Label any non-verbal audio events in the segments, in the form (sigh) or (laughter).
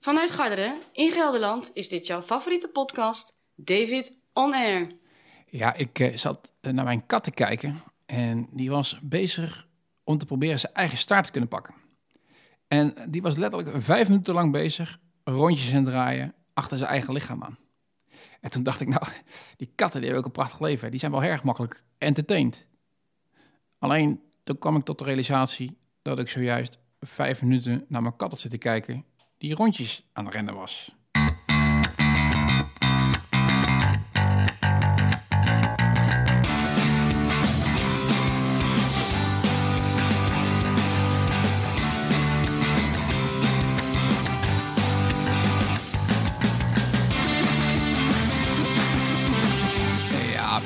Vanuit Garderen in Gelderland is dit jouw favoriete podcast, David On Air. Ja, ik eh, zat eh, naar mijn kat te kijken en die was bezig om te proberen zijn eigen staart te kunnen pakken. En die was letterlijk vijf minuten lang bezig, rondjes aan draaien, achter zijn eigen lichaam aan. En toen dacht ik, (laughs) nou, die katten die hebben ook een prachtig leven. Die zijn wel erg makkelijk entertained. Alleen, toen kwam ik tot de realisatie dat ik zojuist vijf minuten naar mijn kat had zitten kijken... die rondjes aan het rennen was.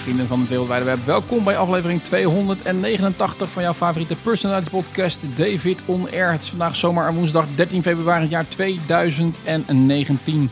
Vrienden van het wereldwijde web, welkom bij aflevering 289 van jouw favoriete personality podcast David On Air. Het is vandaag zomaar woensdag 13 februari het jaar 2019.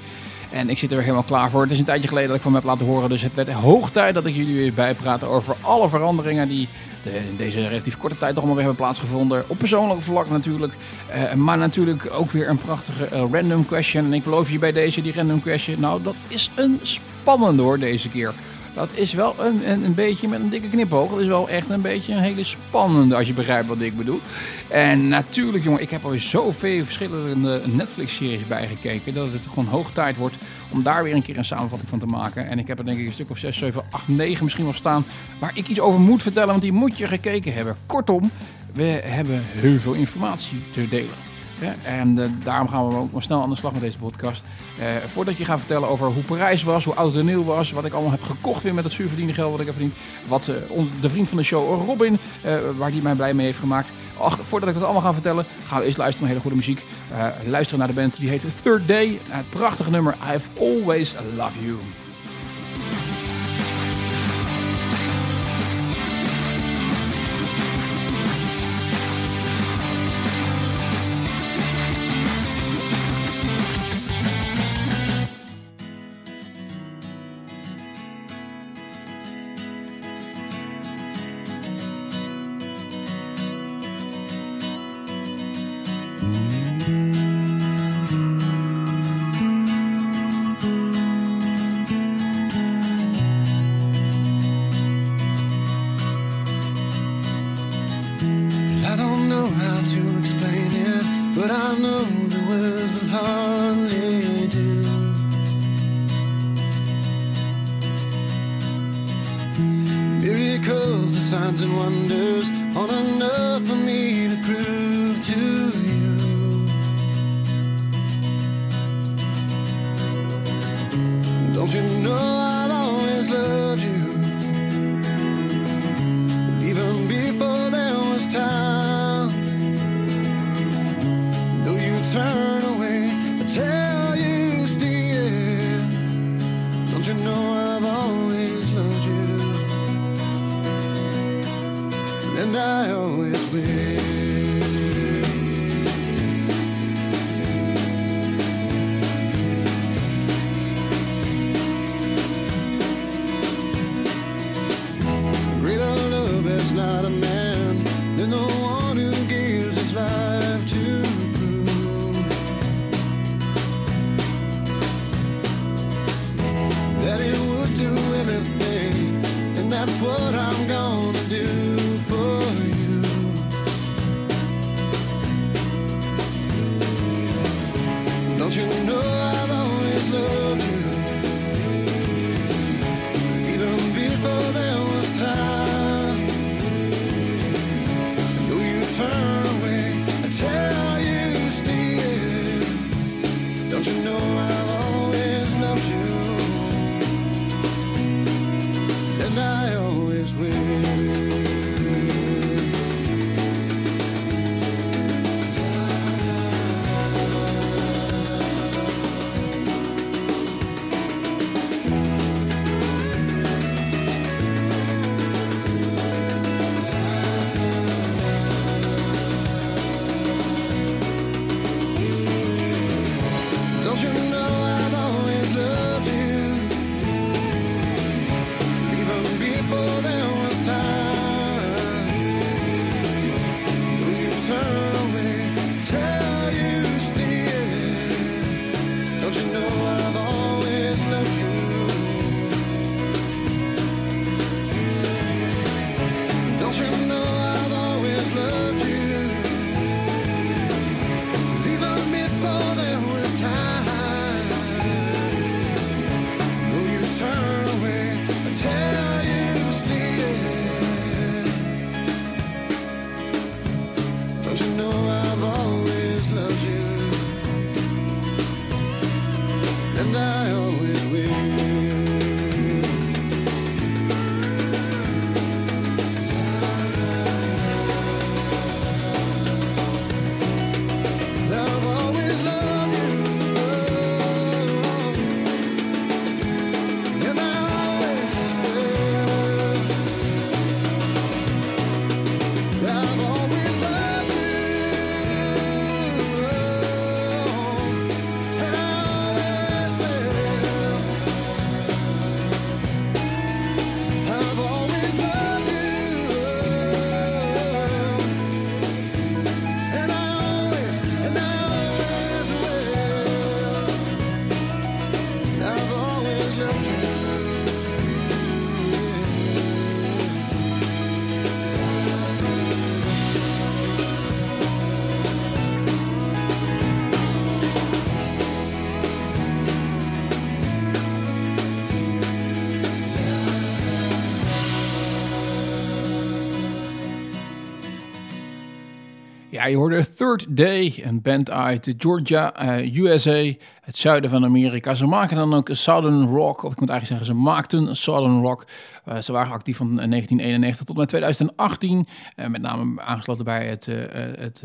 En ik zit er weer helemaal klaar voor. Het is een tijdje geleden dat ik van me heb laten horen, dus het werd hoog tijd dat ik jullie weer bijpraat over alle veranderingen die in deze relatief korte tijd toch allemaal weer hebben plaatsgevonden. Op persoonlijk vlak natuurlijk, eh, maar natuurlijk ook weer een prachtige eh, random question. En ik beloof je bij deze, die random question, nou dat is een spannende hoor deze keer. Dat is wel een, een, een beetje met een dikke knipoog. Dat is wel echt een beetje een hele spannende, als je begrijpt wat ik bedoel. En natuurlijk, jongen, ik heb alweer zoveel verschillende Netflix-series bijgekeken. Dat het gewoon hoog tijd wordt om daar weer een keer een samenvatting van te maken. En ik heb er denk ik een stuk of 6, 7, 8, 9 misschien wel staan. Waar ik iets over moet vertellen, want die moet je gekeken hebben. Kortom, we hebben heel veel informatie te delen. En uh, daarom gaan we ook maar snel aan de slag met deze podcast. Uh, voordat je gaat vertellen over hoe Parijs was, hoe oud en nieuw was, wat ik allemaal heb gekocht weer met het zuurverdiende geld wat ik heb verdiend. Wat uh, de vriend van de show, Robin, waar die mij blij mee heeft gemaakt. Ach, voordat ik dat allemaal ga vertellen, gaan we eerst luisteren naar hele goede muziek. luisteren naar de band die heet Third Day. Het prachtige nummer I've Always Loved You. Ja, je hoorde Third Day, een band uit Georgia, eh, USA, het zuiden van Amerika. Ze maken dan ook Southern Rock, of ik moet eigenlijk zeggen, ze maakten Southern Rock. Eh, ze waren actief van 1991 tot en met 2018, eh, met name aangesloten bij het, eh, eh, het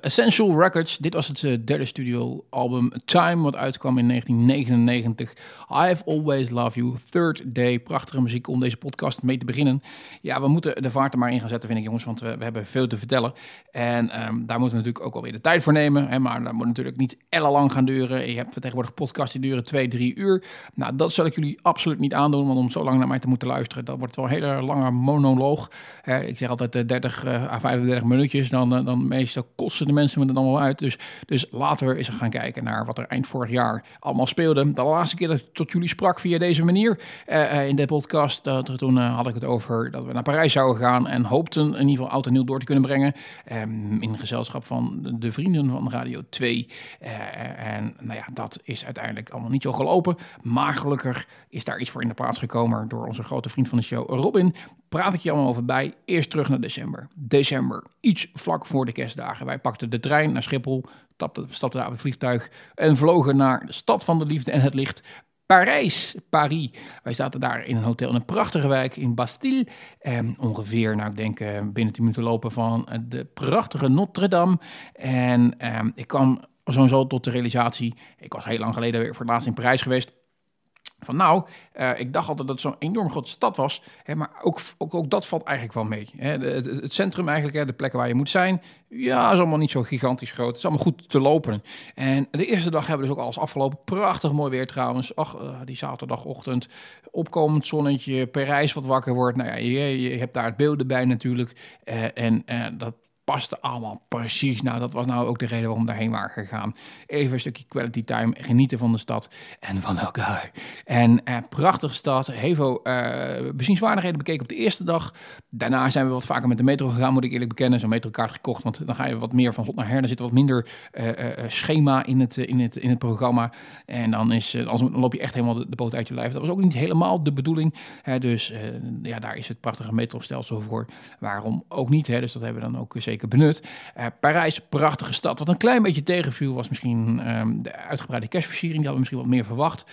Essential Records. Dit was het eh, derde studioalbum Time, wat uitkwam in 1999. I've Always Loved You, Third Day. Prachtige muziek om deze podcast mee te beginnen. Ja, we moeten de vaart er maar in gaan zetten, vind ik jongens, want we, hebben veel te vertellen. En ehm, daar moeten we natuurlijk ook alweer de tijd voor nemen. Hè, maar dat moet natuurlijk niet ellenlang gaan duren. Je hebt tegenwoordig podcasts die duren twee, drie uur. Nou, dat zal ik jullie absoluut niet aandoen, want om zo lang naar mij te moeten luisteren, dat wordt wel een hele lange monoloog. Hè, ik zeg altijd eh, 30 eh, à 35 minuutjes, dan, eh, dan meestal kosten de mensen me er dan wel uit. Dus, dus laten we eens gaan kijken naar wat er eind vorig jaar allemaal speelde. De laatste keer dat ik tot jullie sprak via deze manier eh, eh, in de podcast, toen eh, had ik het over dat we naar Parijs zouden gaan en hoopten in ieder geval oud nieuw door te kunnen brengen. Ehm, in gezelschap van de vrienden van Radio 2. Eh, en nou ja, dat is uiteindelijk allemaal niet zo gelopen. Maar gelukkig is daar iets voor in de plaats gekomen door onze grote vriend van de show, Robin. Praat ik je allemaal over bij. Eerst terug naar december. December, iets vlak voor de kerstdagen. Wij pakten de trein naar Schiphol, stapten, stapten daar op het vliegtuig en vlogen naar de stad van de liefde en het licht. Parijs, Paris. Wij zaten daar in een hotel in een prachtige wijk in Bastille. Eh, ongeveer, nou ik denk eh, binnen 10 minuten lopen van eh, de prachtige Notre-Dame. En eh, ik kwam sowieso tot de realisatie, ik was heel lang geleden weer voor het laatst in Parijs geweest. Van nou, eh, ik dacht altijd dat het zo'n enorm grote stad was. Hè, maar ook, ook, ook dat valt eigenlijk wel mee. Hè. De- het, centrum eigenlijk, hè, de plekken waar je moet zijn. Ja, is allemaal niet zo gigantisch groot. Het is allemaal goed te lopen. En de eerste dag hebben we dus ook alles afgelopen. Prachtig mooi weer trouwens. Ach, eh, die zaterdagochtend. Opkomend zonnetje. Parijs wat wakker wordt. Nou ja, je, je hebt daar het beeld erbij natuurlijk. Eh, en dat paste allemaal precies. Nou, dat was nou ook de reden waarom we daarheen waren gegaan. Even een stukje quality time, genieten van de stad en van elkaar. En eh, prachtige stad, heel eh, bezienswaardigheden bekeken op de eerste dag. Daarna zijn we wat vaker met de metro gegaan, moet ik eerlijk bekennen. Zo'n metrokaart gekocht, want dan ga je wat meer van hot naar her. Dan zit er wat minder eh, schema in het, in, het, in het programma. En dan, is, dan loop je echt helemaal de, boot uit je lijf. Dat was ook niet helemaal de bedoeling. Hè, dus ja, daar is het prachtige metrostelsel voor. Waarom ook niet? Hè? Dus dat hebben we dan ook zeker benut. Eh, Parijs, prachtige stad. Wat een klein beetje tegenviel was misschien ehm, de uitgebreide kerstversiering. Die hadden we misschien wat meer verwacht.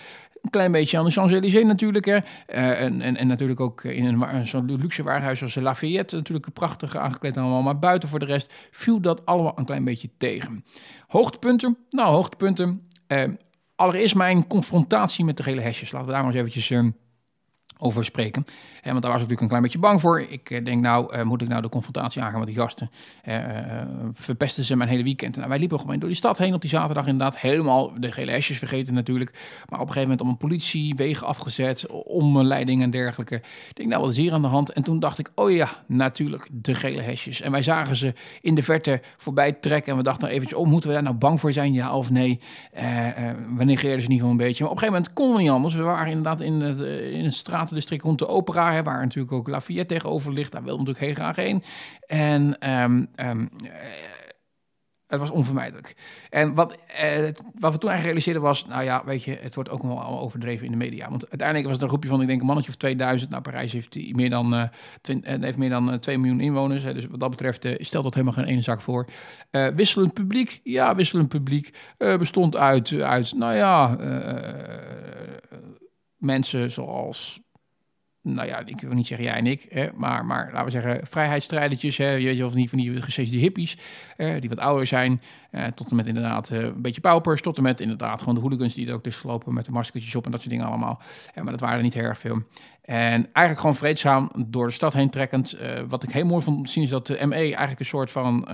Een klein beetje aan de Champs-Élysées natuurlijk. Hè. Eh, en, en, en natuurlijk ook in een, zo'n luxe warenhuis als Lafayette. Natuurlijk prachtig aangekleed allemaal. Maar buiten voor de rest viel dat allemaal een klein beetje tegen. Hoogtepunten? Nou, hoogtepunten. Eh, allereerst mijn confrontatie met de gele hesjes. Laten we daar maar eens eventjes... over spreken. Eh, want daar was ik natuurlijk een klein beetje bang voor. Ik eh, denk nou, eh, moet ik nou de confrontatie aangaan met die gasten? Eh, verpesten ze mijn hele weekend? Nou, wij liepen gewoon door die stad heen op die zaterdag inderdaad. Helemaal de gele hesjes vergeten natuurlijk. Maar op een gegeven moment om een politie, wegen afgezet, omleiding en dergelijke. Ik denk nou, wat is hier aan de hand? En toen dacht ik, oh ja, natuurlijk, de gele hesjes. En wij zagen ze in de verte voorbij trekken. En we dachten nou eventjes, oh, moeten we daar nou bang voor zijn? Ja of nee? Eh, we negeerden ze niet gewoon een beetje. Maar op een gegeven moment konden we niet anders. We waren inderdaad in het, eh, stratendistrict rond de opera, hè, waar natuurlijk ook Lafayette tegenover ligt. Daar we natuurlijk heel graag heen. En eh, Het was onvermijdelijk. En wat, eh, wat we toen eigenlijk realiseerden was, nou ja, weet je, het wordt ook wel overdreven in de media. Want uiteindelijk was het een groepje van, ik denk, een mannetje of 2000. Nou, Parijs heeft die meer dan, eh, eh, heeft meer dan eh, 2 miljoen inwoners. Dus wat dat betreft eh, stelt dat helemaal geen ene zak voor. Eh, wisselend publiek, ja, wisselend publiek. Eh, bestond uit, uit, nou ja, eh, mensen zoals nou ja, ik wil niet zeggen jij en ik, hè, maar, maar laten we zeggen vrijheidsstrijdertjes, hè, je weet wel, van die, van die gecesde hippies, die wat ouder zijn, eh, tot en met inderdaad eh, een beetje paupers, tot en met inderdaad gewoon de hooligans die er ook tussen lopen met de maskertjes op en dat soort dingen allemaal. Eh, maar dat waren niet heel erg veel. En eigenlijk gewoon vreedzaam door de stad heen trekkend. Wat ik heel mooi vond om zien is dat de ME eigenlijk een soort van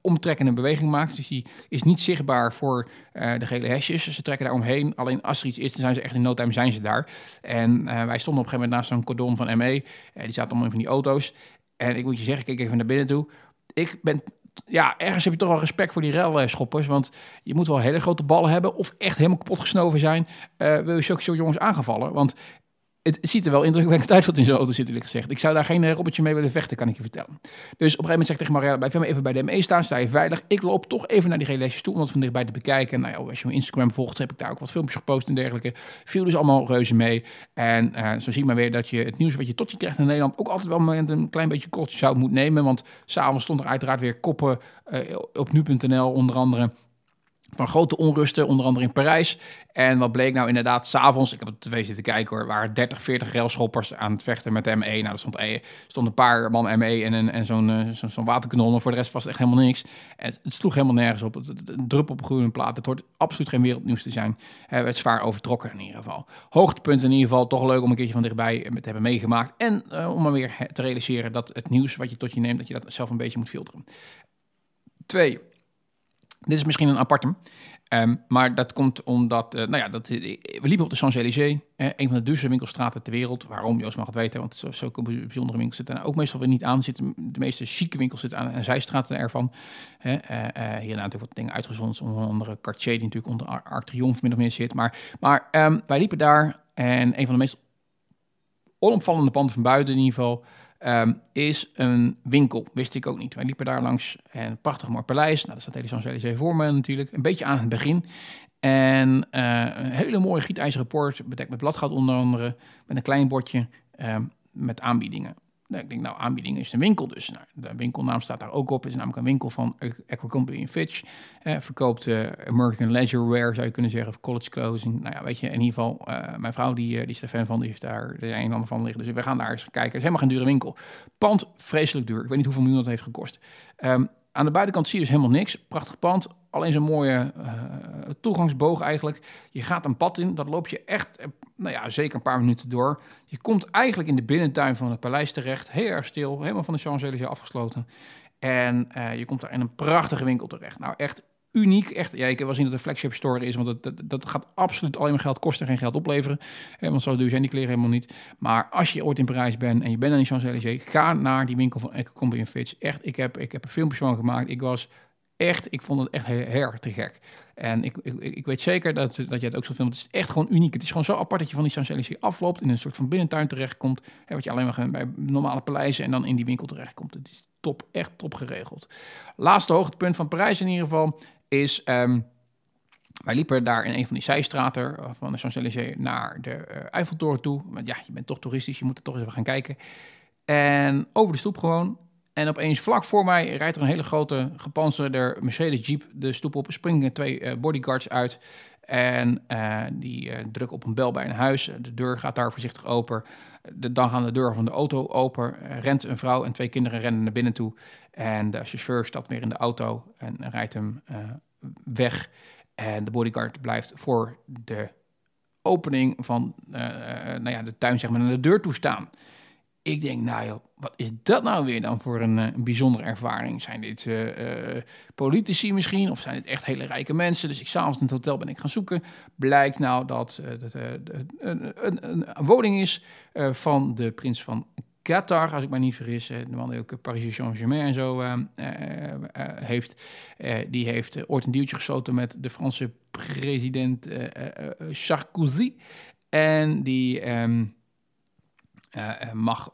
omtrekkende beweging maakt. Dus die is niet zichtbaar voor de gele hesjes. Ze trekken daar omheen. Alleen als er iets is, dan zijn ze echt in no time zijn ze daar. En wij stonden op een gegeven moment naast zo'n cordon van ME. Die zaten allemaal in van die auto's. En ik moet je zeggen, ik even naar binnen toe. Ik ben ja, ergens heb je toch wel respect voor die relschoppers. Want je moet wel hele grote ballen hebben of echt helemaal kapot gesnoven zijn. eh, wil je zulke jongens aangevallen? Want het ziet er wel indrukwekkend uit wat in zo'n auto zit, eerlijk gezegd. Ik zou daar geen eh, robbertje mee willen vechten, kan ik je vertellen. Dus op een gegeven moment zeg ik tegen Marielle, blijf even bij de ME staan, sta je veilig. Ik loop toch even naar die relesjes toe om dat van dichtbij te bekijken. Nou ja, als je mijn Instagram volgt, heb ik daar ook wat filmpjes gepost en dergelijke. Viel dus allemaal reuze mee. En eh, zo zie je maar weer dat je het nieuws wat je tot je krijgt in Nederland ook altijd wel met een klein beetje kortje zout moet nemen. Want s'avonds stond er uiteraard weer koppen eh, op nu.nl onder andere van grote onrusten, onder andere in Parijs. En wat bleek nou inderdaad, s'avonds, ik heb op tv zitten kijken hoor, waren 30, 40 railschoppers aan het vechten met de ME. Nou, er stond, eh, stond een paar man ME en, een, en zo'n eh, zo'n waterkanon, voor de rest was het echt helemaal niks. En het, sloeg helemaal nergens op. Het, het, het drup op een groene plaat. Het hoort absoluut geen wereldnieuws te zijn. Het zwaar overtrokken in ieder geval. Hoogtepunt in ieder geval, toch leuk om een keertje van dichtbij eh, te hebben meegemaakt. En eh, om maar weer te realiseren dat het nieuws wat je tot je neemt, dat je dat zelf een beetje moet filteren. Twee, dit is misschien een aparte. Ehm, maar dat komt omdat, eh, nou ja, dat, eh, we liepen op de Champs-Élysées, eh, een van de duurste winkelstraten ter wereld. Waarom? Joost mag het weten, want zulke bij- bijzondere winkels zitten er ook meestal weer niet aan. Zitten, de meeste chique winkels zitten aan en zijstraten ervan. Eh, eh, hierna natuurlijk wat dingen uitgezonden, onder andere Cartier, die natuurlijk onder Ar- Arc Triomphe min of meer zit. Maar, maar ehm, wij liepen daar en een van de meest onopvallende panden van buiten in ieder geval... ehm, is een winkel. Wist ik ook niet. Wij liepen daar langs en prachtig mooi paleis. Nou, dat staat hele Champs-Élysées voor me natuurlijk. Een beetje aan het begin. En eh, een hele mooie gietijzeren poort, bedekt met bladgoud onder andere. Met een klein bordje ehm, met aanbiedingen. Nou, ik denk, nou, aanbiedingen is een winkel dus. Nou, de winkelnaam staat daar ook op. Het is namelijk een winkel van Abercrombie Fitch. Eh, verkoopt eh, American Leisure Wear, zou je kunnen zeggen. Of college clothing. Nou ja, weet je, in ieder geval, eh, mijn vrouw, die, eh, die is er fan van. Die heeft daar de een en ander van liggen. Dus we gaan daar eens kijken. Het is helemaal geen dure winkel. Pand, vreselijk duur. Ik weet niet hoeveel miljoen dat heeft gekost. Ehm, aan de buitenkant zie je dus helemaal niks. Prachtig pand. Alleen zo'n mooie eh, toegangsboog eigenlijk. Je gaat een pad in. Dat loop je echt, eh, nou ja, zeker een paar minuten door. Je komt eigenlijk in de binnentuin van het paleis terecht. Heel erg stil. Helemaal van de Champs-Élysées afgesloten. En eh, je komt daar in een prachtige winkel terecht. Nou, echt uniek. Echt, ja, ik wel zien dat een flagship store is, want dat, dat, gaat absoluut alleen maar geld kosten, geen geld opleveren. Hè, want zo duur zijn die kleren helemaal niet. Maar als je ooit in Parijs bent en je bent aan de Champs-Élysées, ga naar die winkel van Abercrombie Fitch. Echt, ik heb, ik heb er filmpjes van gemaakt. Ik was echt, ik vond het echt erg te gek. En ik, ik, ik weet zeker dat, dat je het ook zo. Want het is echt gewoon uniek. Het is gewoon zo apart dat je van die Champs-Élysées afloopt, in een soort van binnentuin terechtkomt. Hè, wat je alleen maar bij normale paleizen en dan in die winkel terechtkomt. Het is top, echt top geregeld. Laatste hoogtepunt van Parijs in ieder geval is... ehm, wij liepen daar in een van die zijstraten eh, van de Champs-Élysées naar de eh, Eiffeltoren toe. Want ja, je bent toch toeristisch, je moet er toch even gaan kijken. En over de stoep gewoon. En opeens vlak voor mij rijdt er een hele grote gepantserde Mercedes Jeep de stoep op. Springen twee eh, bodyguards uit. En eh, die eh, drukken op een bel bij een huis. De deur gaat daar voorzichtig open. De, dan gaan de deuren van de auto open. Eh, rent een vrouw en twee kinderen rennen naar binnen toe. En de chauffeur stapt weer in de auto en rijdt hem eh, weg. En de bodyguard blijft voor de opening van eh, eh, nou ja, de tuin zeg maar, naar de deur toe staan. Ik denk, nou joh, wat is dat nou weer dan voor een, eh, bijzondere ervaring? Zijn dit eh, eh, politici misschien? Of zijn het echt hele rijke mensen? Dus ik s'avonds in het hotel ben ik gaan zoeken. Blijkt nou dat het een, een, een, woning is van de prins van Qatar, als ik me niet vergis. De man die ook Paris Saint-Germain en zo heeft. Die heeft ooit een deeltje gesloten met de Franse president Sarkozy. En die... ehm, eh, eh, mag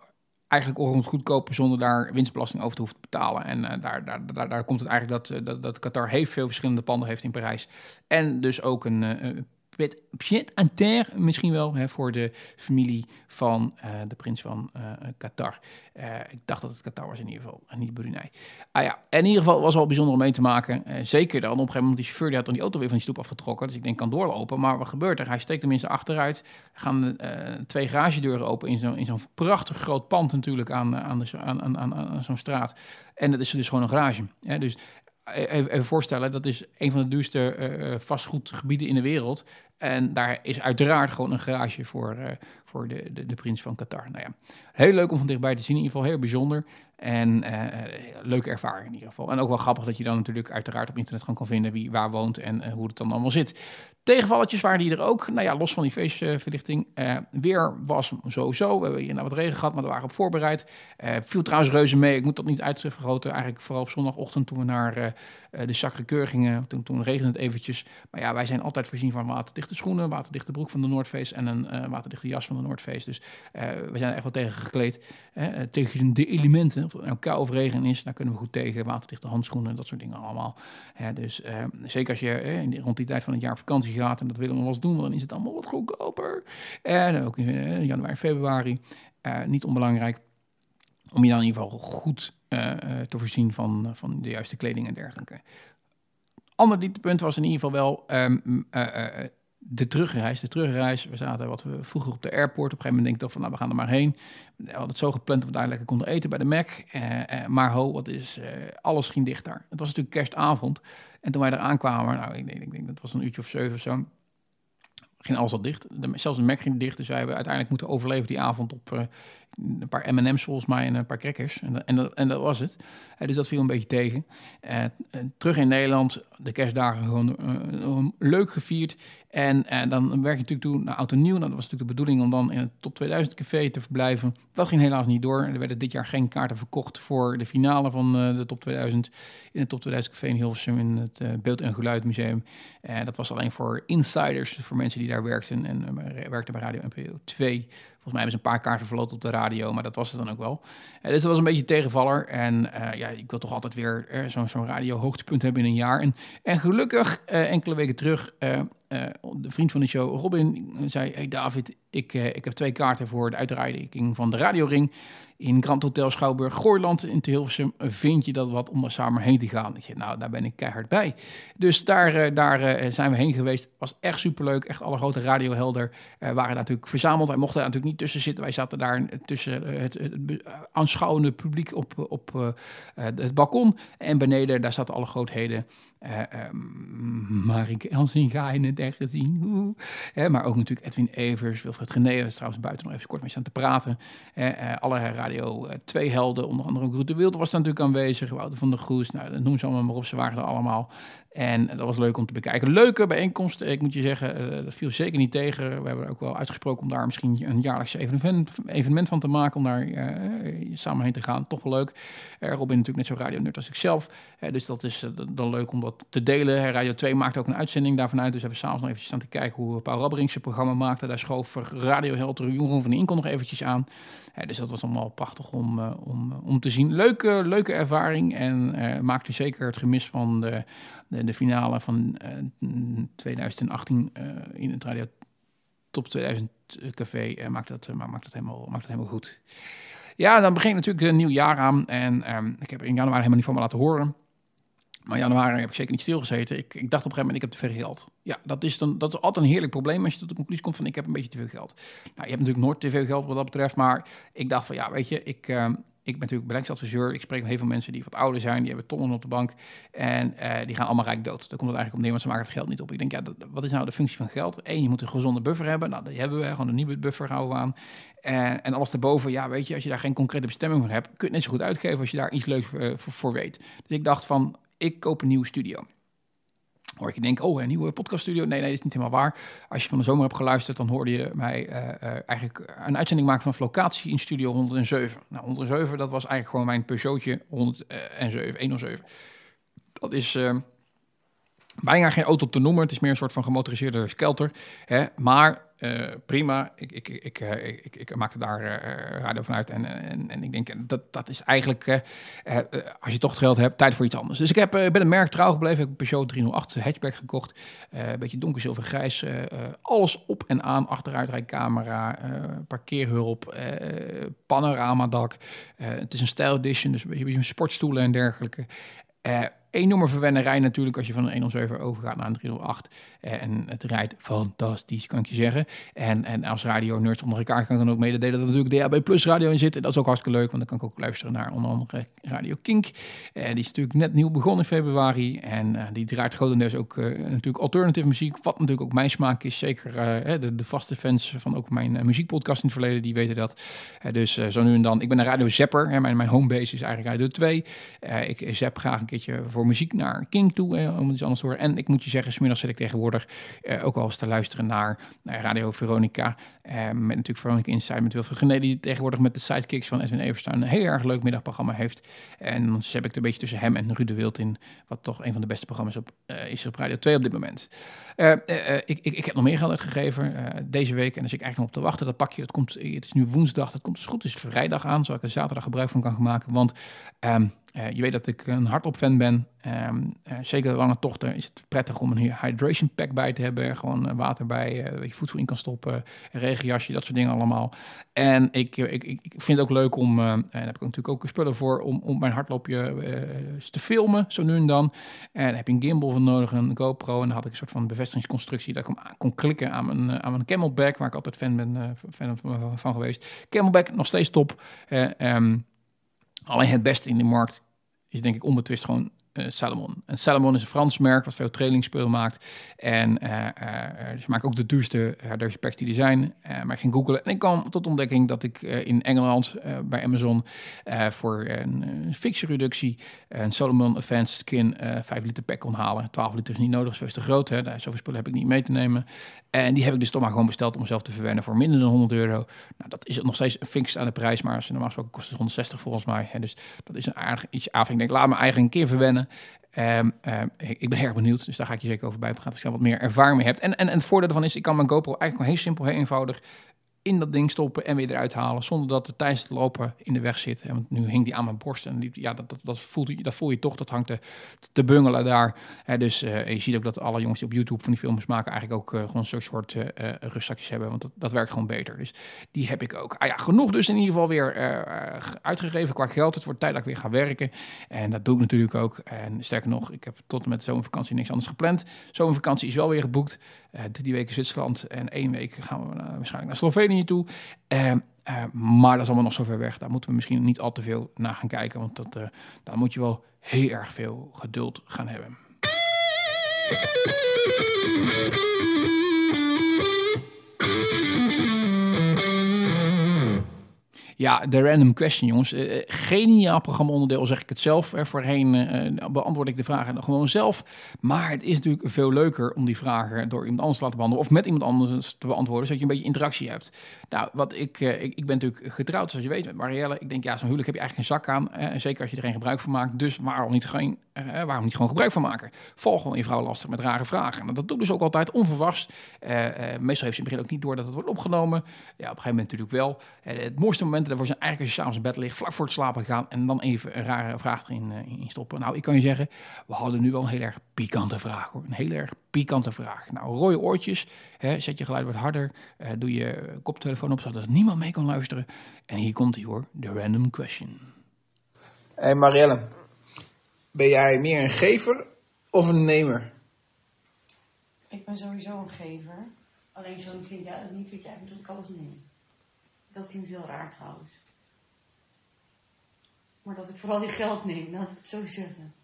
eigenlijk orgend goedkoper zonder daar winstbelasting over te hoeven te betalen. En eh, daar, daar, daar, daar komt het eigenlijk dat, eh, dat, dat Qatar heeft veel verschillende panden heeft in Parijs. En dus ook een pied pied à terre misschien wel hè, voor de familie van eh, de prins van eh, Qatar. Eh, ik dacht dat het Qatar was in ieder geval, en niet Brunei. Ah ja, in ieder geval was wel bijzonder om mee te maken. Zeker dan op een gegeven moment, die chauffeur die had dan die auto weer van die stoep afgetrokken. Dus ik denk, kan doorlopen. Maar wat gebeurt er? Hij steekt tenminste achteruit. Er gaan eh, twee garagedeuren open in zo'n prachtig groot pand natuurlijk aan, aan, de, aan, aan, zo'n straat. En dat is dus gewoon een garage. Hè? Dus even, voorstellen, dat is een van de duurste vastgoedgebieden in de wereld. En daar is uiteraard gewoon een garage voor, eh, voor de, de, de prins van Qatar. Nou ja, heel leuk om van dichtbij te zien, in ieder geval heel bijzonder. En eh, eh, leuke ervaring in ieder geval. En ook wel grappig dat je dan natuurlijk uiteraard op internet gewoon kan vinden wie waar woont en hoe het dan allemaal zit. Tegenvalletjes waren die er ook. Nou ja, los van die feestverlichting. weer was sowieso. We hebben hier nou wat regen gehad, maar we waren op voorbereid. Viel trouwens reuze mee. Ik moet dat niet uitvergroten. Eigenlijk vooral op zondagochtend toen we naar de Sacré-Cœur gingen. Toen, toen regende het eventjes. Maar ja, wij zijn altijd voorzien van waterdichte schoenen, waterdichte broek van de Noordface en een eh, waterdichte jas van de Noordface. Dus eh, we zijn er echt wel tegen gekleed. Hè, eh, tegen de elementen. Of het nou kou of regen is, daar kunnen we goed tegen. Waterdichte handschoenen, dat soort dingen allemaal. Hè, dus zeker als je in rond die tijd van het jaar vakantie gaat en dat willen we wel eens doen, dan is het allemaal wat goedkoper. En ook in januari, februari. niet onbelangrijk om je dan in ieder geval goed te voorzien van, van de juiste kleding en dergelijke. Ander dieptepunt was in ieder geval wel ehm, eh, eh, de terugreis. De terugreis, we zaten wat we vroeger op de airport. Op een gegeven moment denk ik toch van, nou, we gaan er maar heen. We hadden het zo gepland dat we daar lekker konden eten bij de Mac. Eh, eh, maar ho, wat is, eh, alles ging dicht daar. Het was natuurlijk kerstavond. En toen wij er aankwamen, nou, ik denk, ik denk dat was een uurtje of zeven of zo ging alles al dicht. De, zelfs de Mac ging dicht. Dus wij hebben uiteindelijk moeten overleven die avond op een paar M&M's volgens mij en een paar crackers. En, dat- en, dat, en dat was het. Eh, dus dat viel een beetje tegen. Eh, eh, terug in Nederland, de kerstdagen gewoon leuk gevierd. En dan werk je natuurlijk toe naar en Nieuw. Nou, dat was natuurlijk de bedoeling om dan in het Top 2000 café te verblijven. Dat ging helaas niet door. Er werden dit jaar geen kaarten verkocht voor de finale van de Top 2000. In het Top 2000 café in Hilversum in het Beeld- en Geluidmuseum. Eh, dat was alleen voor insiders, voor mensen die daar werkten. En werkten bij Radio NPO 2. Volgens mij hebben ze een paar kaarten verloot op de radio, maar dat was het dan ook wel. Eh, dus dat was een beetje tegenvaller. En eh, ja, ik wil toch altijd weer eh, zo'n zo'n radio hoogtepunt hebben in een jaar. En, en gelukkig, enkele weken terug, eh, de vriend van de show, Robin, zei... Hey David, ik, eh, ik heb twee kaarten voor de uitreiking van de Radioring... in Grand Hotel Schouwburg Gooiland in Hilversum. Vind je dat wat om daar samen heen te gaan? Nou, daar ben ik keihard bij. Dus daar, eh, daar zijn we heen geweest. Was echt superleuk. Echt alle grote radiohelder waren natuurlijk verzameld. Wij mochten daar natuurlijk niet tussen zitten. Wij zaten daar tussen het, aanschouwende publiek op, op het balkon. En beneden, daar zaten alle grootheden. Eh eh, Marike Elsinga in het echt gezien. Hè, maar ook natuurlijk Edwin Evers, Wilfred is trouwens buiten nog even kort mee staan te praten. Eh, eh, alle Radio 2 helden, onder andere ook Wilde was natuurlijk aanwezig. Wouter van der Goes, nou, dat noem ze allemaal maar op. Ze waren er allemaal. En dat was leuk om te bekijken. Leuke bijeenkomst, ik moet je zeggen. eh, dat viel zeker niet tegen. We hebben ook wel uitgesproken om daar misschien een jaarlijks evenement, van te maken. Om daar eh, samen heen te gaan. Toch wel leuk. Eh, Robin natuurlijk net zo radio-nerd als ik zelf. Eh, dus dat is eh, dan leuk om dat te delen. Eh, Radio 2 maakt ook een uitzending daarvan uit. Dus hebben s'avonds nog even staan te kijken hoe Paul Rabberings zijn programma maakte. Daar schoof radioheld Jeroen van den Inkel nog eventjes aan. Eh, dus dat was allemaal prachtig om, eh, om, om te zien. Leuke, leuke ervaring. En eh, maakte zeker het gemis van de, de, de finale van eh, 2018 eh, in het Radio Top 2000 Café. eh, maakt, dat, eh, maakt, dat helemaal, maakt dat helemaal goed. Ja, dan begint natuurlijk een nieuw jaar aan. En ehm, ik heb in januari helemaal niet van me laten horen. Maar januari heb ik zeker niet stilgezeten. Ik, ik dacht op een gegeven moment, ik heb te veel geld. Ja, dat is, dan, dat is altijd een heerlijk probleem als je tot de conclusie komt van ik heb een beetje te veel geld. Nou, je hebt natuurlijk nooit te veel geld wat dat betreft. Maar ik dacht van ja, weet je, ik, ehm, ik ben natuurlijk beleggingsadviseur. Ik spreek met heel veel mensen die wat ouder zijn. Die hebben tonnen op de bank. En eh, die gaan allemaal rijk dood. Daar komt het eigenlijk op neer, want ze maken het geld niet op. Ik denk, ja, dat- wat is nou de functie van geld? Eén, je moet een gezonde buffer hebben. Nou, die hebben we. Gewoon een nieuwe buffer houden we aan. En, en alles erboven, ja, weet je, als je daar geen concrete bestemming voor hebt, kun je het net zo goed uitgeven als je daar iets leuks eh, voor, voor weet. Dus ik dacht van, ik koop een nieuwe studio. Hoor je denken, oh, een nieuwe podcaststudio. Nee, nee, dat is niet helemaal waar. Als je van de zomer hebt geluisterd, dan hoorde je mij eh, eh, eigenlijk een uitzending maken vanaf locatie in studio 107. Nou, 107, dat was eigenlijk gewoon mijn Peugeotje 107, 107. Dat is, eh, bijna geen auto te noemen. Het is meer een soort van gemotoriseerde skelter. Hè? Maar eh, prima, ik, ik, ik, eh, ik, ik, ik maakte daar eh, radio van uit. En, en, en ik denk, eh, dat, dat is eigenlijk, eh, eh, eh, als je toch het geld hebt, tijd voor iets anders. Dus ik heb, eh, ben een merk trouw gebleven. Ik heb een Peugeot 308 hatchback gekocht. Eh, een beetje donker zilvergrijs. eh, eh, alles op en aan. Achteruitrijcamera, eh parkeerhulp, eh panoramadak. Eh, het is een style edition, dus een beetje sportstoelen en dergelijke. Enorme verwennerij natuurlijk als je van een 107 overgaat naar een 308. Eh, en het rijdt fantastisch, kan ik je zeggen. En, en als radio nerds onder elkaar kan dan ook mededelen dat er natuurlijk DAB Plus radio in zit. En dat is ook hartstikke leuk, want dan kan ik ook luisteren naar onder andere Radio Kink. Eh, die is natuurlijk net nieuw begonnen in februari. En eh, die draait grotendeels ook natuurlijk alternative muziek. Wat natuurlijk ook mijn smaak is. Zeker de, de vaste fans van ook mijn muziekpodcast in het verleden, die weten dat. Dus zo nu en dan. Ik ben een radio zapper. Hè. Mijn, mijn homebase is eigenlijk Radio 2. Eh, ik zap graag een keertje voor muziek naar King toe, eh, om iets anders te horen. En ik moet je zeggen, smiddags zit ik tegenwoordig eh, ook wel eens te luisteren naar, Radio Veronica. Eh, met natuurlijk Veronica Inside met Wilfried Gené, die tegenwoordig met de sidekicks van Edwin Everstein een heel erg leuk middagprogramma heeft. En dan zap ik er een beetje tussen hem en Ruud de Wild in, wat toch een van de beste programma's op, eh, is op Radio 2 op dit moment. Eh, eh, ik, ik, ik heb nog meer geld uitgegeven deze week en dus ik eigenlijk nog op te wachten. Dat pakje, dat komt, het is nu woensdag, dat komt dus goed, het is vrijdag aan, zodat ik er zaterdag gebruik van kan maken. Want ehm, eh, je weet dat ik een hardop fan ben. Eh, zeker de lange tochten is het prettig om een hydration pack bij te hebben. Gewoon eh, water bij, waar je voedsel in kan stoppen, regenjasje, dat soort dingen allemaal. En ik, ik, ik, vind het ook leuk om, en daar heb ik natuurlijk ook spullen voor, om, om mijn hardloopje te filmen, zo nu en dan. En heb je een gimbal voor nodig, een GoPro. En dan had ik een soort van bevestigingsconstructie dat ik hem kon klikken aan mijn, aan mijn camelback, waar ik altijd fan ben fan van, van geweest. Camelback nog steeds top. Eh, ehm, alleen het beste in de markt is denk ik onbetwist gewoon Salomon. En Salomon is een Frans merk wat veel trainingsspullen maakt. En eh, eh, eh, ze maken ook de duurste herders die er zijn. Eh, maar ik ging googlen en ik kwam tot ontdekking dat ik eh, in Engeland eh, bij Amazon eh, voor een, fikse reductie een Salomon Advanced Skin eh 5 liter pack kon halen. 12 liter is niet nodig, zo is te groot. Hè. Daar, zoveel spullen heb ik niet mee te nemen. En die heb ik dus toch maar gewoon besteld om zelf te verwennen voor minder dan 100 euro. Nou, dat is nog steeds een fix aan de prijs, maar als normaal gesproken kost het 160 volgens mij. Hè. Dus dat is een aardig iets af. Ik denk, laat me eigen een keer verwennen. Ehm, ehm, ik, ben erg benieuwd, dus daar ga ik je zeker over bijpraten als je daar wat meer ervaring mee hebt. En, en, en het voordeel ervan is, ik kan mijn GoPro eigenlijk heel simpel, heel eenvoudig in dat ding stoppen en weer eruit halen, zonder dat het tijdens het lopen in de weg zit. Want nu hing die aan mijn borst en die, ja, dat, dat, dat, voelt, dat voel je toch, dat hangt te, te bungelen daar. Hè, dus eh, je ziet ook dat alle jongens die op YouTube van die films maken eigenlijk ook eh, gewoon zo'n soort eh, eh, rugzakjes hebben, want dat, dat werkt gewoon beter. Dus die heb ik ook. Ah ja, genoeg dus in ieder geval weer uitgegeven qua geld. Het wordt tijd dat ik weer ga werken. En dat doe ik natuurlijk ook. En sterker nog, ik heb tot en met de zomervakantie niks anders gepland. Zomervakantie is wel weer geboekt. Eh, drie weken Zwitserland en één week gaan we naar- waarschijnlijk naar Slovenië toe. Eh, eh, maar dat is allemaal nog zo ver weg. Daar moeten we misschien niet al te veel naar gaan kijken. Want dat, eh, daar moet je wel heel erg veel geduld gaan hebben. Ja, de random question, jongens. Eh, geniaal programma-onderdeel, zeg ik het zelf. Hè. Voorheen eh, beantwoord ik de vragen gewoon zelf. Maar het is natuurlijk veel leuker om die vragen door iemand anders te laten behandelen. Of met iemand anders te beantwoorden, zodat je een beetje interactie hebt. Nou, wat ik, ik, ik ben natuurlijk getrouwd, zoals je weet, met Marielle. Ik denk, ja, zo'n huwelijk heb je eigenlijk geen zak aan. zeker als je er geen gebruik van maakt. Dus waarom niet, geen, eh, waarom niet gewoon gebruik van maken? Volg gewoon je vrouw lastig met rare vragen. En dat doe ik dus ook altijd onverwachts. Eh, meestal heeft ze in het begin ook niet door dat het wordt opgenomen. Ja, op een gegeven moment natuurlijk wel. Het mooiste moment daarvoor zijn eigenlijk als je s'avonds in bed ligt, vlak voor het slapen gaan en dan even een rare vraag erin in stoppen. Nou, ik kan je zeggen, we hadden nu wel een heel erg pikante vraag hoor. Een heel erg pikante vraag. Nou, rode oortjes, hè, zet je geluid wat harder, doe je koptelefoon op zodat niemand mee kan luisteren. En hier komt hij hoor, de random question. Hé Marielle, ben jij meer een gever of een nemer? Ik ben sowieso een gever. Alleen zo vind jij dat niet, wat jij ik alles neem. Dat klinkt heel raar trouwens. Maar dat ik vooral die geld neem, laat ik het zo zeggen.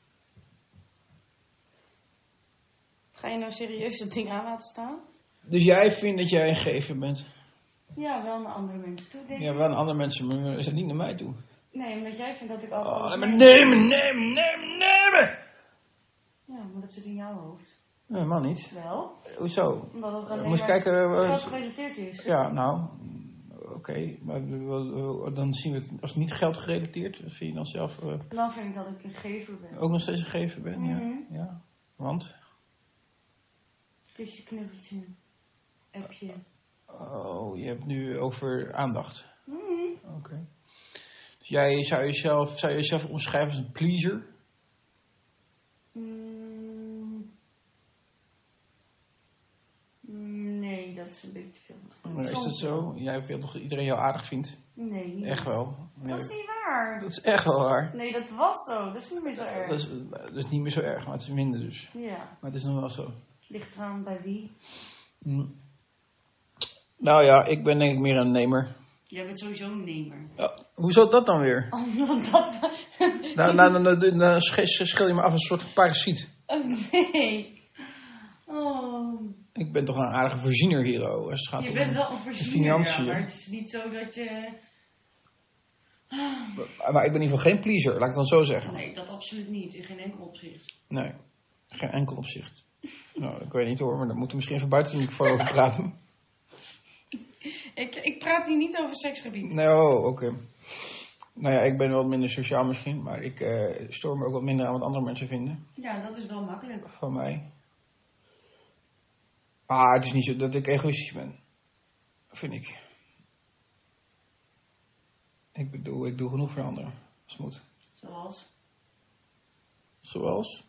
Ga je nou serieus dat ding aan laten staan? Dus jij vindt dat jij een gever bent? Ja, wel naar andere mensen toe, denk ik. Ja, wel aan andere mensen, maar is het niet naar mij toe? Nee, omdat jij vindt dat ik Oh, altijd... nee, maar nemen, nemen, nemen, nemen! Ja, maar dat zit in jouw hoofd. Nee, man niet. Wel, Hoezo? omdat het moest maar kijken, uh, geld gerelateerd is. Ja, nou, oké, maar dan zien we het als niet geld gerelateerd. Dan vind je dan zelf uh, Dan vind ik dat ik een gever ben. ook nog steeds een gever ben, Mhm. ja. ja. Want? Kusje, knuffeltje, appje. Oh, je hebt nu over aandacht. Mhm. Oké. Jij zou jezelf, zou je jezelf omschrijven als een pleaser? Mm. Mm, Nee, dat is een beetje te veel. Maar is dat zo? Jij vindt toch dat iedereen jou aardig vindt? Nee, niet. Echt wel. Nee, Dat is niet waar. dat is echt wel waar. Nee, dat was zo. Dat is niet meer zo erg. Dat is, dat is niet meer zo erg, maar het is minder dus. Ja, Maar het is nog wel zo. ligt eraan bij wie. Hm. Nou ja, ik ben denk ik meer een nemer. Jij bent sowieso een nemer. Ja, hoezo dat dan weer? (laughs) Omdat dat... Nou, nou, nou, nou, nou sch- sch- schil je me af als een soort parasiet. nee. Oh. Ik ben toch een aardige voorziener hier, oh, als het gaat Je om... bent wel een voorziener, financiën. ja, maar het is niet zo dat je... Maar ik ben in ieder geval geen pleaser, laat ik het dan zo zeggen. Nee, dat absoluut niet. In geen enkel opzicht. Nee, geen enkel opzicht. Nou, ik weet niet hoor, maar daar moeten we misschien even buiten de microfoon over praten. Ik, ik praat hier niet over seksgebied. Nee, oh, oké. Nou ja, ik ben wat minder sociaal misschien, maar ik eh stoor me ook wat minder aan wat andere mensen vinden Ja, dat is wel makkelijk. van mij. Maar het is niet zo dat ik egoïstisch ben, vind ik. Ik bedoel, ik doe genoeg voor anderen, als het moet. Zoals... Zoals?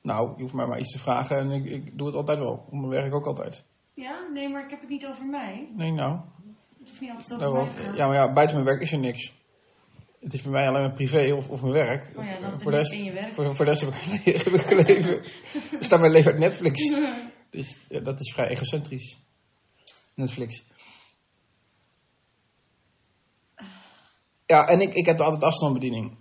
Nou, je hoeft mij maar iets te vragen en ik, ik doe het altijd wel. Op mijn werk ook altijd. Ja, nee, maar ik heb het niet over mij. Nee, nou. Het hoeft niet altijd over nou mij ja, maar ja, buiten mijn werk is er niks. Het is bij mij alleen maar privé of, of mijn werk. Oh ja, dan voor, de rest, in je werk. voor, voor de rest heb ik, heb ik. Bestaat (laughs) mijn leven uit Netflix. (laughs) Dus ja, dat is vrij egocentrisch. Netflix. Ja, en ik, ik heb altijd afstandsbediening.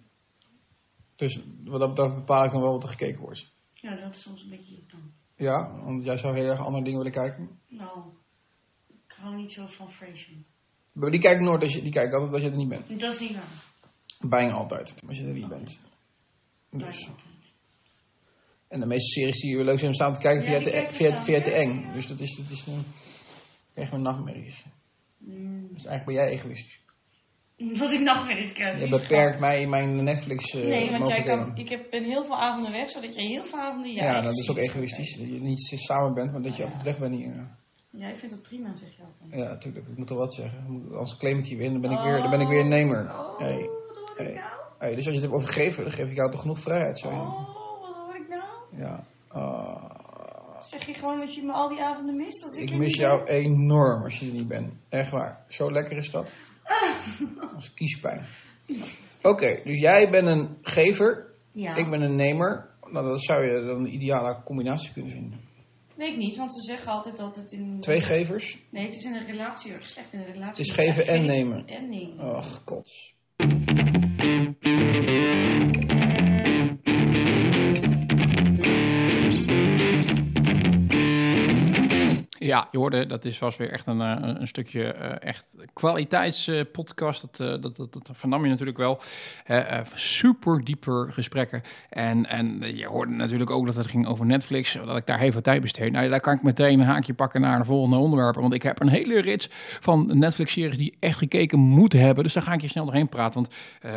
Dus wat dat betreft bepaal ik dan wel wat er gekeken wordt. Ja, dat is soms een beetje irritant. Ja, want jij zou heel erg andere dingen willen kijken. Nou, ik hou niet zo van Frasier. Maar die kijk ik nooit, als je, die kijk ik altijd als je er niet bent. Dat is niet waar. Bijna altijd, als je er niet bent. Dus. En de meeste series die je leuk zijn om samen te kijken, Ja, via, te, via, samen. via te eng. ja. Dus dat is, dat is een, echt een nachtmerries. Mm, Dus eigenlijk ben jij egoïstisch. (laughs) dat ik nachtmerries krijg. Je beperkt mij in mijn Netflix eh Nee, want jij kan, mogelijkheden. ik heb, ben heel veel avonden weg, zodat jij heel veel avonden jij Ja, echt dat is ook egoïstisch. Dat je niet samen bent, maar dat je Ja. altijd weg bent hier. Jij vindt dat prima, zeg je altijd. Ja, natuurlijk. Ik moet toch wat zeggen. Anders claim ik je weer en dan ben ik weer, dan ben ik weer een nemer. Oh, Hey. wat hoor ik Hey. nou? Hey, dus als je het hebt over geven, dan geef ik jou toch genoeg vrijheid, je Oh, wat hoor ik nou? Ja. Ah. Zeg je gewoon dat je me al die avonden mist als ik, Ik mis jou ben? enorm als je er niet bent. Echt waar. Zo lekker is dat. (laughs) Als kiespijn. Oké, dus jij bent een gever. Ja, Ik ben een nemer. Nou, dat zou je dan een ideale combinatie kunnen vinden. weet ik niet, want ze zeggen altijd dat het in... Twee gevers. Nee, het is in een relatie erg slecht in een relatie. Het is geven en nemen. En nemen. Ach, kots. Ja, je hoorde, dat is, was weer echt een, eh, een stukje eh, echt kwaliteitspodcast. dat, eh, dat, dat, dat vernam je natuurlijk wel. Super dieper gesprekken. En, en je hoorde natuurlijk ook dat het ging over Netflix. Dat ik daar heel veel tijd besteed. Nou, daar kan ik meteen een haakje pakken naar de volgende onderwerpen. Want ik heb een hele rits van Netflix-series die echt gekeken moeten hebben. Dus daar ga ik je snel doorheen praten. Want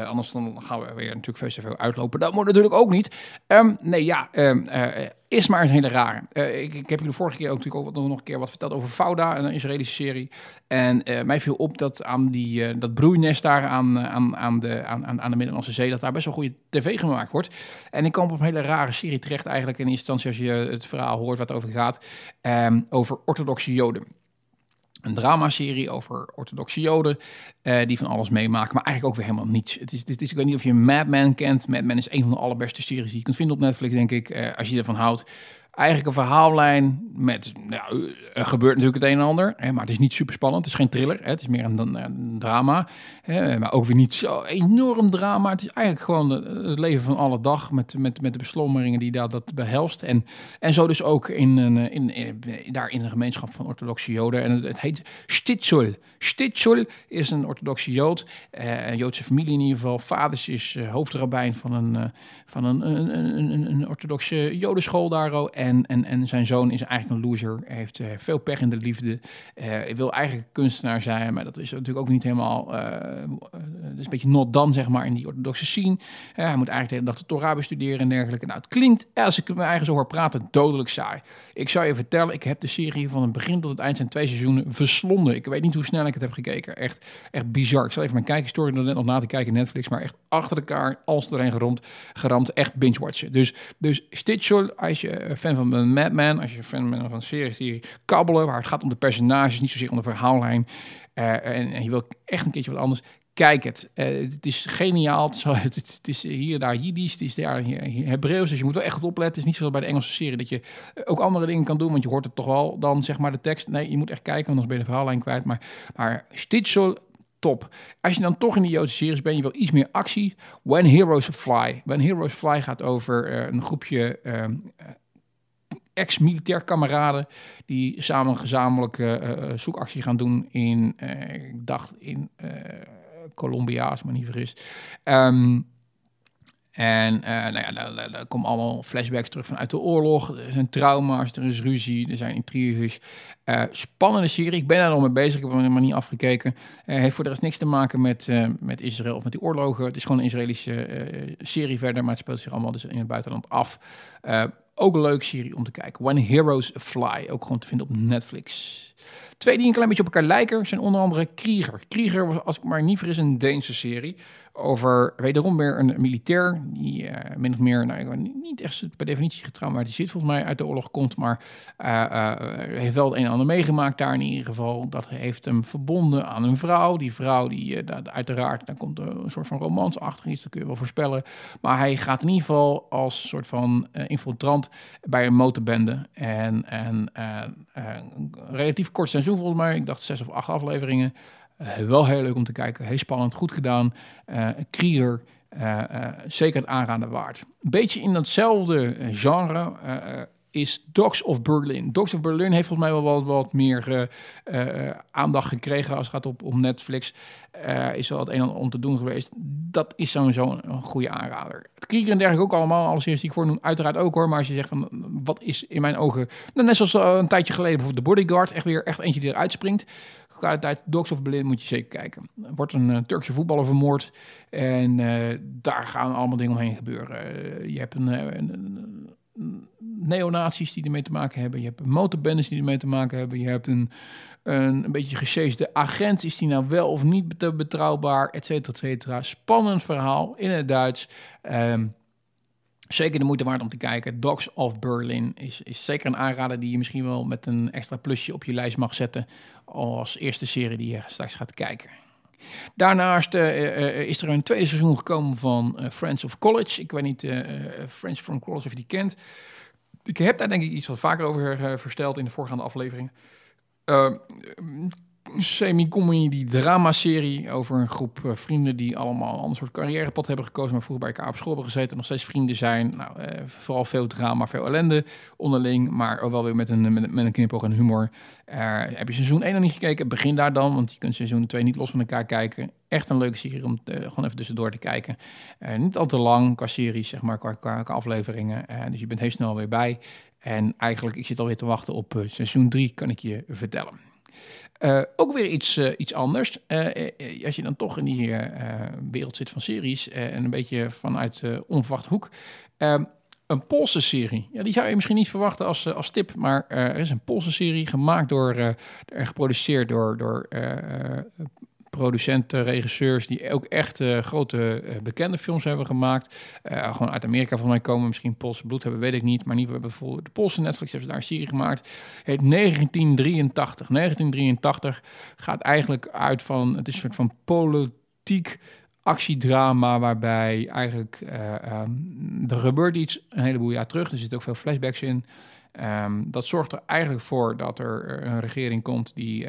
anders dan gaan we weer natuurlijk veel te veel uitlopen. Dat moet natuurlijk ook niet. Ehm, nee, ja, ehm, eh, is maar een hele rare. Eh, ik, ik heb de vorige keer ook natuurlijk ook nog een keer wat verteld over Fauda, een Israëlische serie. En eh, mij viel op dat aan die, eh, dat broeinest daar aan, aan, aan, de, aan, aan de Middellandse Zee, dat daar best wel goede tv gemaakt wordt. En ik kwam op een hele rare serie terecht eigenlijk in instantie als je het verhaal hoort wat over gaat. ehm, over orthodoxe Joden. Een dramaserie over orthodoxe Joden eh, die van alles meemaken, maar eigenlijk ook weer helemaal niets. Het is, dit is, ik weet niet of je Mad Men kent. Mad Men is een van de allerbeste series die je kunt vinden op Netflix, denk ik, eh, als je ervan houdt. Eigenlijk een verhaallijn met, nou, er gebeurt natuurlijk het een en ander, hè, maar het is niet super spannend. Het is geen thriller, hè, het is meer een, een, drama, hè, maar ook weer niet zo enorm drama. Het is eigenlijk gewoon het leven van alle dag met, met, met de beslommeringen die dat, dat behelst. En, en zo dus ook in, in, in, daar in een gemeenschap van orthodoxe Joden. En het, heet Stitzel. Stitzel is een orthodoxe Jood, eh, een Joodse familie in ieder geval. Vaders is eh, hoofdrabbijn van een, eh, van een, een, een, een, een orthodoxe Jodenschool daar. En, en, en zijn zoon is eigenlijk een loser. Heeft eh, veel pech in de liefde. Eh, wil eigenlijk kunstenaar zijn, maar dat is natuurlijk ook niet helemaal... eh, dat is een beetje not dan, zeg maar, in die orthodoxe scene. Hij moet eigenlijk de hele dag de Torah bestuderen en dergelijke. Nou, het klinkt, als ik mijn eigen zo hoor praten, dodelijk saai. Ik zou je vertellen, ik heb de serie van het begin tot het eind zijn twee seizoenen verslonden. Ik weet niet hoe snel ik het heb gekeken. Echt, echt bizar. Ik zal even mijn kijkhistorie net nog na te kijken in Netflix, maar echt achter elkaar, als doorheen geramd, geramd echt binge-watchen. Dus, dus Stitchel, als je fan van ben Mad Men, als je fan bent van series die kabbelen, waar het gaat om de personages, niet zozeer om de verhaallijn, eh, en, en je wil echt een keertje wat anders, Kijk het. Eh, het is geniaal. Het is, (laughs) het, is- hier daar Jiddisch, het is daar Hebreeuws. Dus je moet wel echt goed opletten. Het is niet zoals bij de Engelse serie dat je ook andere dingen kan doen. Want je hoort het toch wel dan zeg maar de tekst. Nee, je moet echt kijken, want anders ben je de verhaallijn kwijt. Maar, maar Stitchel, top. Als je dan toch in die Joodse series bent, je wil iets meer actie. When Heroes Fly. When Heroes Fly gaat over eh, een groepje ehm, eh, ex-militair kameraden die samen een gezamenlijke eh, eh, zoekactie gaan doen in, eh, ik dacht in eh, Colombia, als ik me niet vergis. Ehm, en eh, nou ja, daar, komen allemaal flashbacks terug vanuit de oorlog. Er zijn trauma's, er is ruzie, er zijn intriges. Eh, spannende serie. Ik ben daar nog mee bezig. Ik heb hem helemaal niet afgekeken. Eh heeft voor de rest niks te maken met, eh, met Israël of met die oorlogen. Het is gewoon een Israëlische eh, serie verder, maar het speelt zich allemaal dus in het buitenland af. Ook een leuke serie om te kijken. When Heroes Fly, ook gewoon te vinden op Netflix. Twee die een klein beetje op elkaar lijken zijn onder andere Krieger. Krieger was, als ik maar niet vergis, een Deense serie over wederom weer een militair die eh, min of meer, nou, niet echt per definitie getraumatiseerd volgens mij uit de oorlog komt, maar eh, eh, heeft wel het een en ander meegemaakt daar in ieder geval. Dat heeft hem verbonden aan een vrouw. Die vrouw, die daar- uiteraard, daar komt een soort van romance achter iets, dat kun je wel voorspellen. Maar hij gaat in ieder geval als soort van infiltrant bij een motorbende. En, en relatief kort seizoen volgens mij, ik dacht zes of acht afleveringen. Eh, wel heel leuk om te kijken, heel spannend, goed gedaan. Eh Krieger, eh, zeker het aanraden waard. Een beetje in datzelfde genre is Dogs of Berlin. Dogs of Berlin heeft volgens mij wel wat, wat meer aandacht gekregen als het gaat op, op Netflix. Eh, is wel het een en ander om te doen geweest. Dat is sowieso een, goede aanrader. Het Krieger en dergelijke ook allemaal, alle series die ik voornoem, uiteraard ook hoor. Maar als je zegt van, wat is in mijn ogen... Net zoals een tijdje geleden bijvoorbeeld The Bodyguard, echt weer echt eentje die eruit springt. Qua tijd Dogs of Berlin moet je zeker kijken. Er wordt een eh, Turkse voetballer vermoord. En eh, daar gaan allemaal dingen omheen gebeuren. Eh, je hebt een, een, een- een- neonazies die ermee te maken hebben. Je hebt motorbendes die ermee te maken hebben. Je hebt een, een, beetje gesjeesde agent. Is die nou wel of niet betrouwbaar? Et cetera, et cetera. Spannend verhaal in het Duits. Ehm, Zeker de moeite waard om te kijken. Dogs of Berlin is, is zeker een aanrader die je misschien wel met een extra plusje op je lijst mag zetten. Als eerste serie die je straks gaat kijken. Daarnaast eh, eh, is er een tweede seizoen gekomen van eh, Friends of College. Ik weet niet, eh, eh, Friends from College of je die kent. Ik heb daar denk ik iets wat vaker over eh, verteld in de voorgaande afleveringen. Semi-comedy drama-serie over een groep eh, vrienden die allemaal een ander soort carrièrepad hebben gekozen, maar vroeger bij elkaar op school hebben gezeten en nog steeds vrienden zijn. Nou, eh, vooral veel drama, veel ellende onderling, maar ook wel weer met een, met, een knipoog en humor. Eh, heb je seizoen 1 nog niet gekeken? Begin daar dan, want je kunt seizoen 2 niet los van elkaar kijken. Echt een leuke serie om gewoon even tussendoor te kijken. Niet al te lang qua series, zeg maar, qua, qua, afleveringen. Dus je bent heel snel weer bij. En eigenlijk, ik zit alweer te wachten op seizoen 3, kan ik je vertellen. Eh, ook weer iets, eh, iets anders. Eh, als je dan toch in die wereld zit van series en een beetje vanuit onverwachte hoek. Eh, een Poolse serie. Ja, die zou je misschien niet verwachten als, als tip, maar er is een Poolse serie gemaakt door, en geproduceerd door, door producenten, regisseurs die ook echt eh, grote eh, bekende films hebben gemaakt. Eh, gewoon uit Amerika van mij komen, misschien Poolse bloed hebben, weet ik niet. Maar ieder geval hebben bijvoorbeeld de Poolse Netflix heeft daar een serie gemaakt. Heet 1983. 1983 gaat eigenlijk uit van, het is een soort van politiek actiedrama waarbij eigenlijk er gebeurt iets een heleboel jaar terug. Er zitten ook veel flashbacks in. Ehm, dat zorgt er eigenlijk voor dat er een regering komt die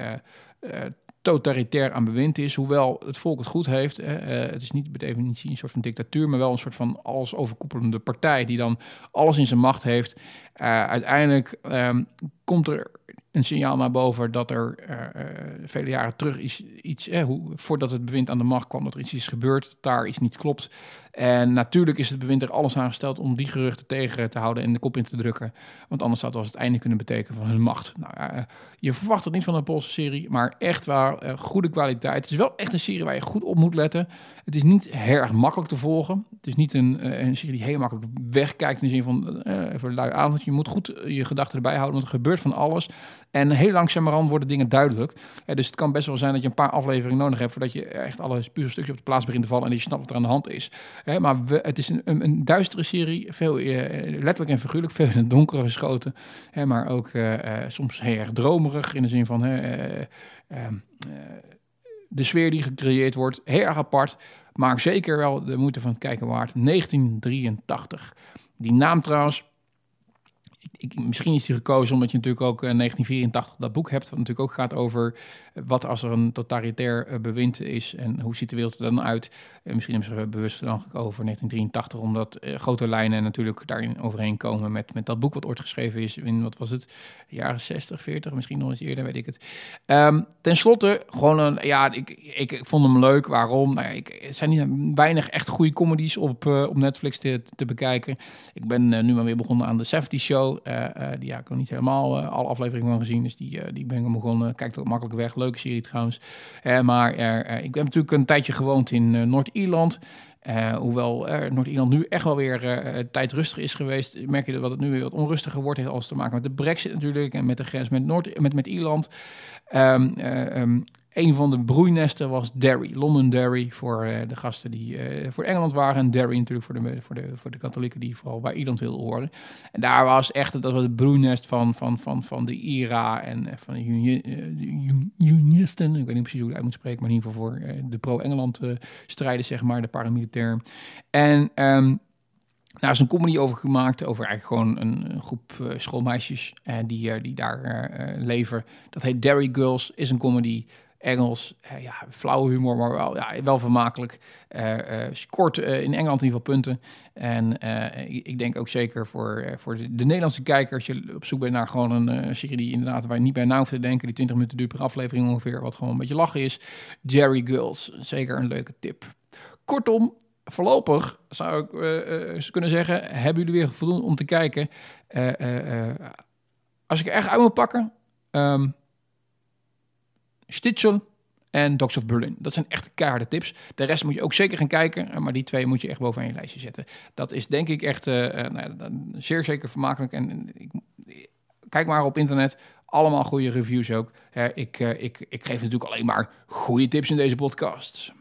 eh, totalitair aan bewind is, hoewel het volk het goed heeft. hè. Eh, het is niet per definitie een soort van dictatuur, maar wel een soort van alles overkoepelende partij die dan alles in zijn macht heeft. Eh, uiteindelijk ehm, komt er een signaal naar boven dat er eh, vele jaren terug is iets, hoe, voordat het bewind aan de macht kwam, dat er iets is gebeurd, daar iets niet klopt. En natuurlijk is het bewind er alles aan gesteld om die geruchten tegen te houden en de kop in te drukken. Want anders zou het als het einde kunnen betekenen van hun macht. Nou, eh, je verwacht het niet van een Poolse serie, maar echt wel eh, goede kwaliteit. Het is wel echt een serie waar je goed op moet letten. Het is niet heel erg makkelijk te volgen. Het is niet een, eh, een serie die heel makkelijk wegkijkt in de zin van even een lui avondje. Je moet goed je gedachten erbij houden, want er gebeurt van alles. En heel langzamerhand worden dingen duidelijk. Dus het kan best wel zijn dat je een paar afleveringen nodig hebt voordat je echt alle puzzelstukjes op de plaats begint te vallen en dat je snapt wat er aan de hand is. Hè, maar het is een, een, een duistere serie, veel eh, letterlijk en figuurlijk, veel in het donkere geschoten. Hè, maar ook eh, eh, soms heel erg dromerig in de zin van eh, ehm, eh, de sfeer die gecreëerd wordt, heel erg apart. Maar zeker wel de moeite van het kijken waard. 1983. Die naam trouwens, ik, misschien is die gekozen omdat je natuurlijk ook eh, 1984 dat boek hebt, wat natuurlijk ook gaat over eh, wat als er een totalitair eh, bewind is en hoe ziet de wereld er dan uit. En misschien hebben ze bewust dan gekozen voor 1983, omdat eh, grote lijnen natuurlijk daarin overeen komen met, met dat boek wat ooit geschreven is in, wat was het, de jaren 60, 40, misschien nog eens eerder, weet ik het. Ehm, ten slotte, gewoon een, ja, ik, ik, vond hem leuk. Waarom? Nou ja, ik, er zijn niet weinig echt goede comedies op, eh, op Netflix te, te bekijken. Ik ben eh, nu maar weer begonnen aan de 70 Show. Eh, eh, die ik nog niet helemaal eh, alle afleveringen van gezien. Dus die, die ben ik begonnen. Kijkt ook makkelijk weg. Leuke serie trouwens. Maar ik heb natuurlijk een tijdje gewoond in Noord-Ierland. Hoewel Noord-Ierland nu echt wel weer een tijd rustig is geweest, merk je dat het nu weer wat onrustiger wordt. Heeft alles te maken met de brexit natuurlijk en met de grens met, Noord met, met Ierland. Ehm, een van de broeinesten was Derry, London Derry, voor eh, de gasten die eh, voor Engeland waren. En Derry natuurlijk voor de, voor, de, voor de katholieken die vooral bij Ierland wilden horen. En daar was echt dat was het broeinest van, van, van, van de IRA en eh, van de, uni, de un- unionisten. Ik weet niet precies hoe ik uit moet spreken, maar in ieder geval voor de pro-Engeland strijders, zeg maar, de paramilitair. En ehm, daar is een comedy over gemaakt, over eigenlijk gewoon een, groep eh, schoolmeisjes eh, die, die daar leven. Dat heet Derry Girls, is een comedy. Engels, eh, ja, flauwe humor, maar wel, ja, wel vermakelijk. Eh, eh, scoort in Engeland in ieder geval punten. En ik, denk ook zeker voor, voor de, de Nederlandse kijker, als je op zoek bent naar gewoon een serie die inderdaad waar je niet bij na te denken, die 20 minuten duurt per aflevering ongeveer, wat gewoon een beetje lachen is. Jerry Girls, zeker een leuke tip. Kortom, voorlopig zou ik eh, kunnen zeggen, hebben jullie weer voldoende om te kijken. Als ik er echt uit moet pakken, ehm Stitchel en Dogs of Berlin. Dat zijn echt keiharde tips. De rest moet je ook zeker gaan kijken, eh, maar die twee moet je echt bovenaan je lijstje zetten. Dat is denk ik echt eh, eh, nou, ja, zeer zeker vermakelijk. En, ik, kijk maar op internet, allemaal goede reviews ook. Ik, eh, ik, ik geef natuurlijk alleen maar goede tips in deze podcast.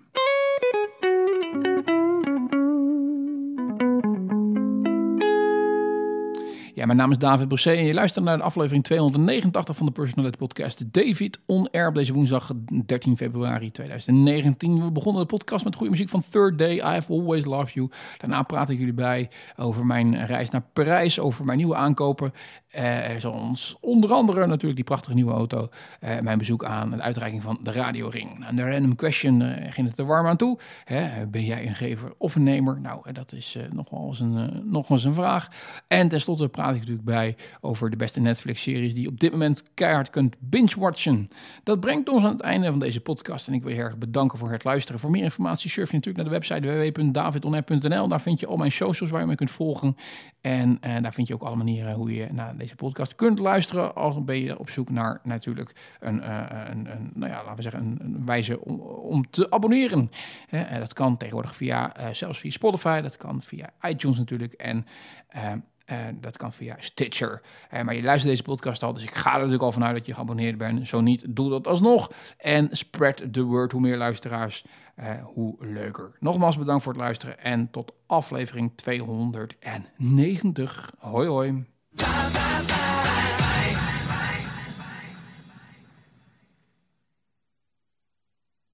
Mijn naam is David Brossé en je luistert naar de aflevering 289 van de Personality Podcast. David on Air op deze woensdag 13 februari 2019. We begonnen de podcast met goede muziek van Third Day, I Have Always Loved You. Daarna praat ik jullie bij over mijn reis naar Parijs, over mijn nieuwe aankopen. Eh, zoals onder andere natuurlijk die prachtige nieuwe auto. Eh, mijn bezoek aan de uitreiking van de Radio Ring. En de random question eh, ging het er warm aan toe. Ben jij een gever of een nemer? Nou, eh, dat is eh, nog wel eens een, eh, nog eens een vraag. En tenslotte praat ik natuurlijk bij over de beste Netflix-series die je op dit moment keihard kunt binge-watchen. Dat brengt ons aan het einde van deze podcast. En ik wil je erg bedanken voor het luisteren. Voor meer informatie surf je natuurlijk naar de website www.davidonair.nl. Daar vind je al mijn socials waar je me kunt volgen. En eh, daar vind je ook alle manieren hoe je naar deze podcast kunt luisteren. Al ben je op zoek naar natuurlijk een, eh, een, een nou ja, laten we zeggen, een, wijze om, om te abonneren. En dat kan tegenwoordig via, eh, zelfs via Spotify, dat kan via iTunes natuurlijk. En eh, eh, dat kan via Stitcher. Eh, maar je luistert deze podcast al, dus ik ga er natuurlijk al vanuit dat je geabonneerd bent. Zo niet, doe dat alsnog. En spread the word. Hoe meer luisteraars, eh, hoe leuker. Nogmaals bedankt voor het luisteren en tot aflevering 290. Hoi hoi.